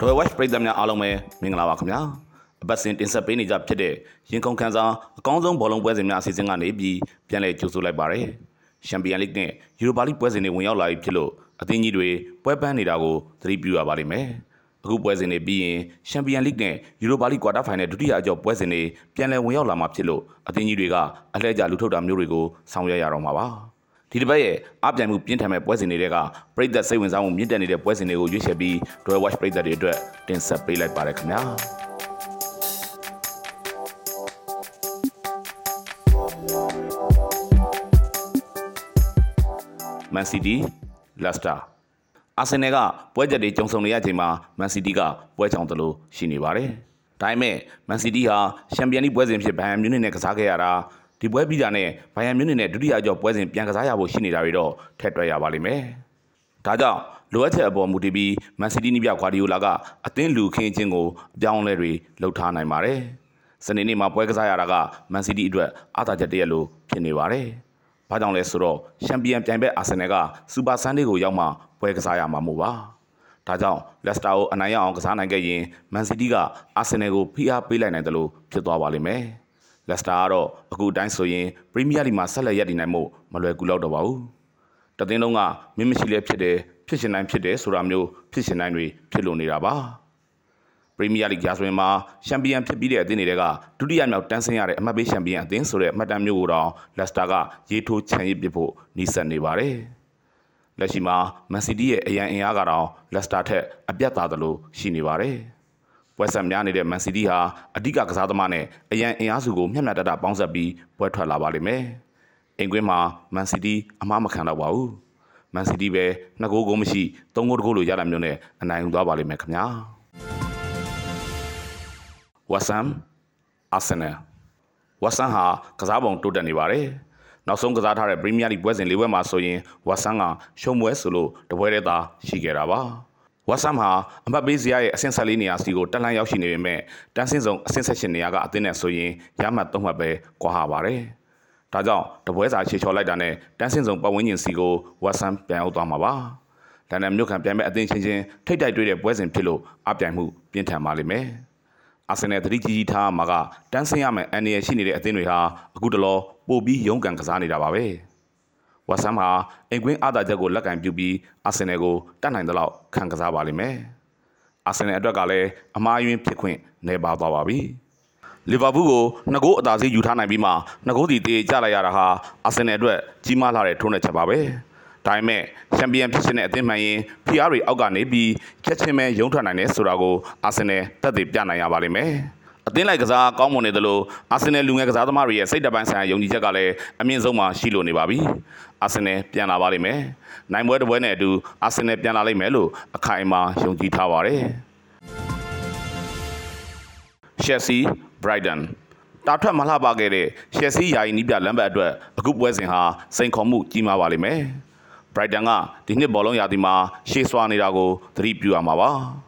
တော်ဝက်ပရိသတ်များအားလုံးပဲမင်္ဂလာပါခင်ဗျာအပတ်စဉ်တင်ဆက်ပေးနေကြဖြစ်တဲ့ရင်ခုန်ခန်းစားအကောင်းဆုံးဘောလုံးပွဲစဉ်များအစီအစဉ်ကနေပြီးပြန်လည်ကြိုဆိုလိုက်ပါရယ်ချန်ပီယံလိဂ်နဲ့ယူရိုပါလိပွဲစဉ်တွေဝင်ရောက်လာပြီဖြစ်လို့အသင်းကြီးတွေပွဲပန်းနေတာကိုသတိပြုရပါလိမ့်မယ်အခုပွဲစဉ်တွေပြီးရင်ချန်ပီယံလိဂ်နဲ့ယူရိုပါလိကွာတာဖိုင်နယ်ဒုတိယအကျော်ပွဲစဉ်တွေပြန်လည်ဝင်ရောက်လာမှာဖြစ်လို့အသင်းကြီးတွေကအလှည့်ကျလူထုတ်တာမျိုးတွေကိုဆောင်ရွက်ရတော့မှာပါ ဒီတစ်ပတ်ရဲ့အပြိုင်မှုပြင်းထန်မဲ့ပွဲစဉ်တွေကပရိသတ်စိတ်ဝင်စားမှုမြင့်တက်နေတဲ့ပွဲစဉ်တွေကိုရွေးချယ်ပြီး Royal Watch ပရိသတ်တွေအတွက်တင်ဆက်ပေးလိုက်ပါရခင်ဗျာ Man City Leicester အာဆင်နယ်ကပွဲချက်တွေကြုံဆုံနေရချိန်မှာ Man City ကပွဲချောင်တယ်လို့ရှိနေပါတယ်။ဒါပေမဲ့ Man City ဟာချန်ပီယံလိပွဲစဉ်ဖြစ်ဘိုင်ယန်မြူးနစ်နဲ့ကစားခဲ့ရတာ ဒီပွဲပြီးတာနဲ့ဘိုင်ယန်မြူးနစ်နဲ့ဒုတိယအကျော်ပွဲစဉ်ပြန်ကစားရဖို့ရှိနေတာတွေတော့ထည့်တွက်ရပါလိမ့်မယ်။ဒါကြောင့်လိုအပ်ချက်အပေါ်မူတည်ပြီး Man City နိပြဂွာဒီယိုလာကအသင်းလူခင်းချင်းကိုအပြောင်းအလဲတွေလှုပ်ထားနိုင်ပါတယ်။စနေနေ့မှာပွဲကစားရတာက Man City အတွက်အားသာချက်တရက်လို့ဖြစ်နေပါတယ်။ဘာကြောင့်လဲဆိုတော့ချန်ပီယံပြိုင်ဘက်အာဆင်နယ်ကစူပါဆန်ဒေးကိုရောက်မှပွဲကစားရမှာမို့ပါ။ဒါကြောင့်လက်စတာကိုအနိုင်ရအောင်ကစားနိုင်ခဲ့ရင်မန်စီးတီးကအာဆင်နယ်ကိုဖိအားပေးလိုက်နိုင်တယ်လို့ဖြစ်သွားပါလိမ့်မယ်။ လက်စတာကတော့အခုအတိုင်းဆိုရင်ပရီးမီးယားလိမှာဆက်လက်ရည်တည်နိုင်မှုမလွယ်ကူတော့တော့ပါဘူး။တသင်းလုံးကမင်းမရှိလဲဖြစ်တယ်ဖြစ်ရှင်တိုင်းဖြစ်တယ်ဆိုတာမျိုးဖြစ်ရှင်တိုင်းတွေဖြစ်လို့နေတာပါ။ပရီးမီးယားလိရာဇဝင်မှာချန်ပီယံဖြစ်ပြီးတဲ့အသင်းတွေကဒုတိယမြောက်တန်းဆင်းရတဲ့အမှတ်ပေးချန်ပီယံအသင်းဆိုတဲ့အမှတ်တမ်းမျိုးကိုတော့လက်စတာကရေးထိုးချန်ရစ်ပစ်ဖို့နှီးစပ်နေပါတယ်။လက်ရှိမှာမန်စီးတီးရဲ့အရန်အင်အားကတော့လက်စတာထက်အပြတ်သားသလိုရှိနေပါတယ်။ ပွဲဆက်များနေတဲ့မန်စီးတီးဟာအဓိကကစားသမားနဲ့အရန်အင်အားစုကိုမျှမျှတတပေါင်းစပ်ပြီးပွဲထွက်လာပါလိမ့်မယ်။အင်ကွင်းမှာမန်စီးတီးအမှားမခံတော့ပါဘူး။မန်စီးတီးပဲနှစ်ဂိုးကိုမရှိသုံးဂိုးတဂိုးလိုရတာမျိုးနဲ့အနိုင်ယူသွားပါလိမ့်မယ်ခင်ဗျာ။ West Ham Arsenal West Ham ဟာကစားပုံတိုးတက်နေပါတယ်။နောက်ဆုံးကစားထားတဲ့ Premier League ပွဲစဉ်၄ပွဲမှာဆိုရင် West Ham ကရှုံးပွဲဆိုလို့တပွဲတည်းသာရှိခဲ့တာပါ။ West Ham ဟာအမှတ်ပေးစရာရဲ့အဆင့်ဆက်လေးနေရာစီကိုတက်လှမ်းရောက်ရှိနေပေမဲ့တန်းစင်းဆောင်အဆင့်ဆက်ရှင်နေရာကအသင်းနဲ့ဆိုရင်ရမှတ်သုံးမှတ်ပဲကွာဟပါတယ်။ဒါကြောင့်တပွဲစာချေချော်လိုက်တာနဲ့တန်းစင်းဆောင်ပတ်ဝန်းကျင်စီကို West Ham ပြန်ရောက်သွားမှာပါ။ဒါနဲ့မြို့ခံပြန်မဲ့အသင်းချင်းချင်းထိတ်တိုက်တွေ့တဲ့ပွဲစဉ်ဖြစ်လို့အပြိုင်မှုပြင်းထန်ပါလိမ့်မယ်။အာဆင်နယ်သတိကြီးကြီးထားမှာကတန်းဆင်းရမယ်အန်ရရှိနေတဲ့အသင်းတွေဟာအခုတလောပို့ပြီးရုန်းကန်ကစားနေတာပါပဲ။ ဝက်ဆမ်ဟာအင်ကွင်းအားသာချက်ကိုလက်ကင်ပြုပြီးအာဆင်နယ်ကိုတတ်နိုင်သလောက်ခံကစားပါလိမ့်မယ်။အာဆင်နယ်အတွက်ကလည်းအမားယွင်းဖြစ်ခွင့်နေပါသွားပါပြီ။လီဗာပူးကိုနှစ်ဂိုးအသာစီးယူထားနိုင်ပြီးမှနှစ်ဂိုးစီတေးကြလိုက်ရတာဟာအာဆင်နယ်အတွက်ကြီးမားလာတဲ့ထိုးနှက်ချက်ပါပဲ။ဒါပေမဲ့ချန်ပီယံဖြစ်ခြင်းနဲ့အသင်းမှန်ရင် PR တွေအောက်ကနေပြီးချက်ချင်းပဲရုံထွက်နိုင်တယ်ဆိုတာကိုအာဆင်နယ်တက်တည်ပြနိုင်ရပါလိမ့်မယ်။ အသင်းလိုက်ကစားကောင်းမွန်နေသလိုအာဆင်နယ်လူငယ်ကစားသမားတွေရဲ့စိတ်တပိုင်းဆိုင်ရာယုံကြည်ချက်ကလည်းအမြင့်ဆုံးမှာရှိလို့နေပါပြီ။အာဆင်နယ်ပြန်လာပါလိမ့်မယ်။နိုင်ပွဲတစ်ပွဲနဲ့အတူအာဆင်နယ်ပြန်လာလိမ့်မယ်လို့အခိုင်အမာယုံကြည်ထားပါတယ်။ Chelsea Brighton တာထွက်မလှပခဲ့တဲ့ရှယ်ဆီယာယီနီးပြလမ်းဘက်အတွက်အခုပွဲစဉ်ဟာစိန်ခေါ်မှုကြီးမားပါလိမ့်မယ်။ Brighton ကဒီနှစ်ဘောလုံးရာသီမှာရှေ့ဆွာနေတာကိုသတိပြုရမှာပါ။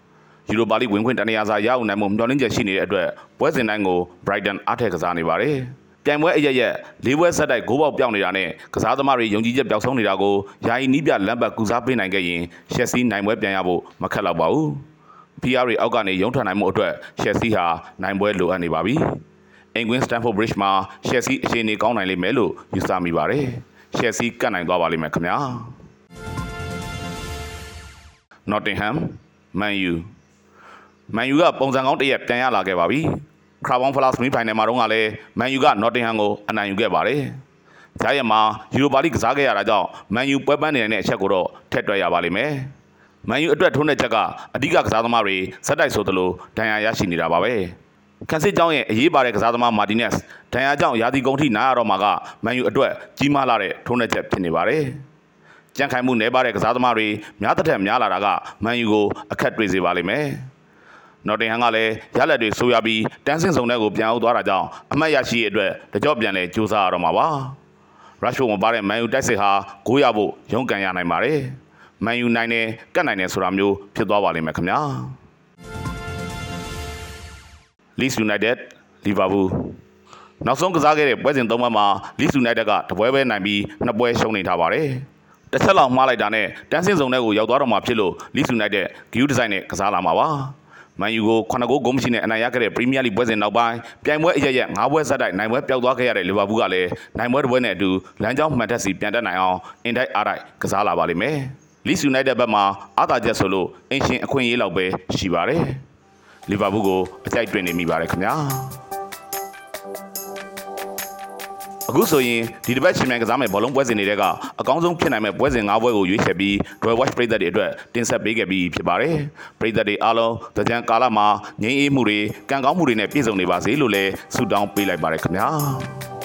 ယူရိုပါလိဝင်ခွင့်တနေရာစာရအောင်နိုင်မှုမျှော်လင့်ချက်ရှိနေတဲ့အတွက်ပွဲစဉ်တိုင်းကို Brighton အားထက်ကစားနေပါတယ်။ပြိုင်ပွဲအရရက်လေးပွဲဆက်တိုက်ဂိုးပေါက်ပြောင်းနေတာနဲ့ကစားသမားတွေယုံကြည်ချက်ပျောက်ဆုံးနေတာကိုယာယီနီးပြလမ်းဘက်ကူစားပေးနိုင်ခဲ့ရင်ရှက်ဆီနိုင်ပွဲပြန်ရဖို့မခက်တော့ပါဘူး။ PR တွေအောက်ကနေရုံထွက်နိုင်မှုအတွက်ရှက်ဆီဟာနိုင်ပွဲလိုအပ်နေပါပြီ။အင်ကွင်းစတန်ဖို့ဘရစ်မှာရှက်ဆီအခြေအနေကောင်းနိုင်လိမ့်မယ်လို့ယူဆမိပါတယ်။ရှက်ဆီကတ်နိုင်သွားပါလိမ့်မယ်ခင်ဗျာ။ Nottingham Man U Man U ကပုံစံကောင်းတစ်ရက်ပြန်ရလာခဲ့ပါပြီ။ Crown Plus မီဖိုင်နယ်မှာတော့ကလည်း Man U က Nottingham ကိုအနိုင်ယူခဲ့ပါတယ်။ဂျားရမှာယူရိုပါလိကစားခဲ့ရတာကြောင့် Man U ပွဲပန်းနေတဲ့အချက်ကိုတော့ထည့်တွက်ရပါလိမ့်မယ်။ Man U အတွက်ထုံးတဲ့ချက်ကအဓိကကစားသမားတွေဇက်တိုက်ဆိုသလိုဒဏ်ရာရရှိနေတာပါပဲ။ကန်စစ်ကြောင်းရဲ့အရေးပါတဲ့ကစားသမားမာတီနက်စ်ဒဏ်ရာကြောင့်ရာသီကုန်ထိနားရတော့မှာကမန်ယူအတွက်ကြီးမားလာတဲ့ထုံးတဲ့ချက်ဖြစ်နေပါတယ်။ကြံ့ခိုင်မှုနှဲပါတဲ့ကစားသမားတွေများတစ်ထက်များလာတာကမန်ယူကိုအခက်တွေ့စေပါလိမ့်မယ်။ နော်တင်ဟန်ကလည်းရလက်တွေဆိုးရပြီးတန်းစင်စုံတဲ့ကိုပြန်အောင်သွားတာကြောင့်အမှတ်ရရှိရဲ့အတွက်တကြော့ပြန်လဲကြိုးစားရတော့မှာပါ။ rush မပါတဲ့မန်ယူတိုက်စစ်ဟာဂိုးရဖို့ရုန်းကန်ရနိုင်ပါတယ်။မန်ယူနိုင်တယ်ကတ်နိုင်တယ်ဆိုတာမျိုးဖြစ်သွားပါလိမ့်မယ်ခင်ဗျာ။ Leeds United Liverpool နောက်ဆုံးကစားခဲ့တဲ့ပွဲစဉ်၃ပွဲမှာလီဆူနိုက်တက်ကတပွဲပဲနိုင်ပြီးနှစ်ပွဲရှုံးနေထားပါတယ်။တစ်ချက်လောက်မှားလိုက်တာနဲ့တန်းစင်းစုံတဲ့ကိုရောက်သွားတော့မှဖြစ်လို့လီဆူနိုက်တက်ဂီယူဒီဇိုင်းနဲ့ကစားလာမှာပါ။ မန်ယူကို9ဂိုးဂိုးမရှိနဲ့အနိုင်ရခဲ့တဲ့ပရီးမီးယားလိပွဲစဉ်နောက်ပိုင်းပြိုင်ပွဲအရရက်၅ပွဲဆက်တိုက်နိုင်ပွဲပျောက်သွားခဲ့ရတဲ့လီဗာပူးကလည်းနိုင်ပွဲတစ်ပွဲနဲ့အတူလမ်းကြောင်းမှန်တက်စီပြန်တက်နိုင်အောင်အင်တိုက်အားတိုက်ကစားလာပါလိမ့်မယ်။လီဆူနိုက်တက်ဘက်မှာအားသာချက်ဆိုလို့အင်ရှင်အခွင့်အရေးလောက်ပဲရှိပါတယ်။လီဗာပူးကိုအကြိုက်တွင်နေမိပါတယ်ခင်ဗျာ။ အခုဆိုရင်ဒီတစ်ပတ်ချန်ပီယံကစားမယ့်ဘောလုံးပွဲစဉ်တွေကအကောင်းဆုံးဖြစ်နိုင်မယ့်ပွဲစဉ်၅ပွဲကိုရွေးချယ်ပြီး Royal Watch ပရိသတ်တွေအတွက်တင်ဆက်ပေးခဲ့ပြီးဖြစ်ပါတယ်။ပရိသတ်တွေအားလုံးတကြံကာလမှာငြိမ်းအေးမှုတွေကံကောင်းမှုတွေနဲ့ပြည့်စုံနေပါစေလို့လည်းဆုတောင်းပေးလိုက်ပါတယ်ခင်ဗျာ။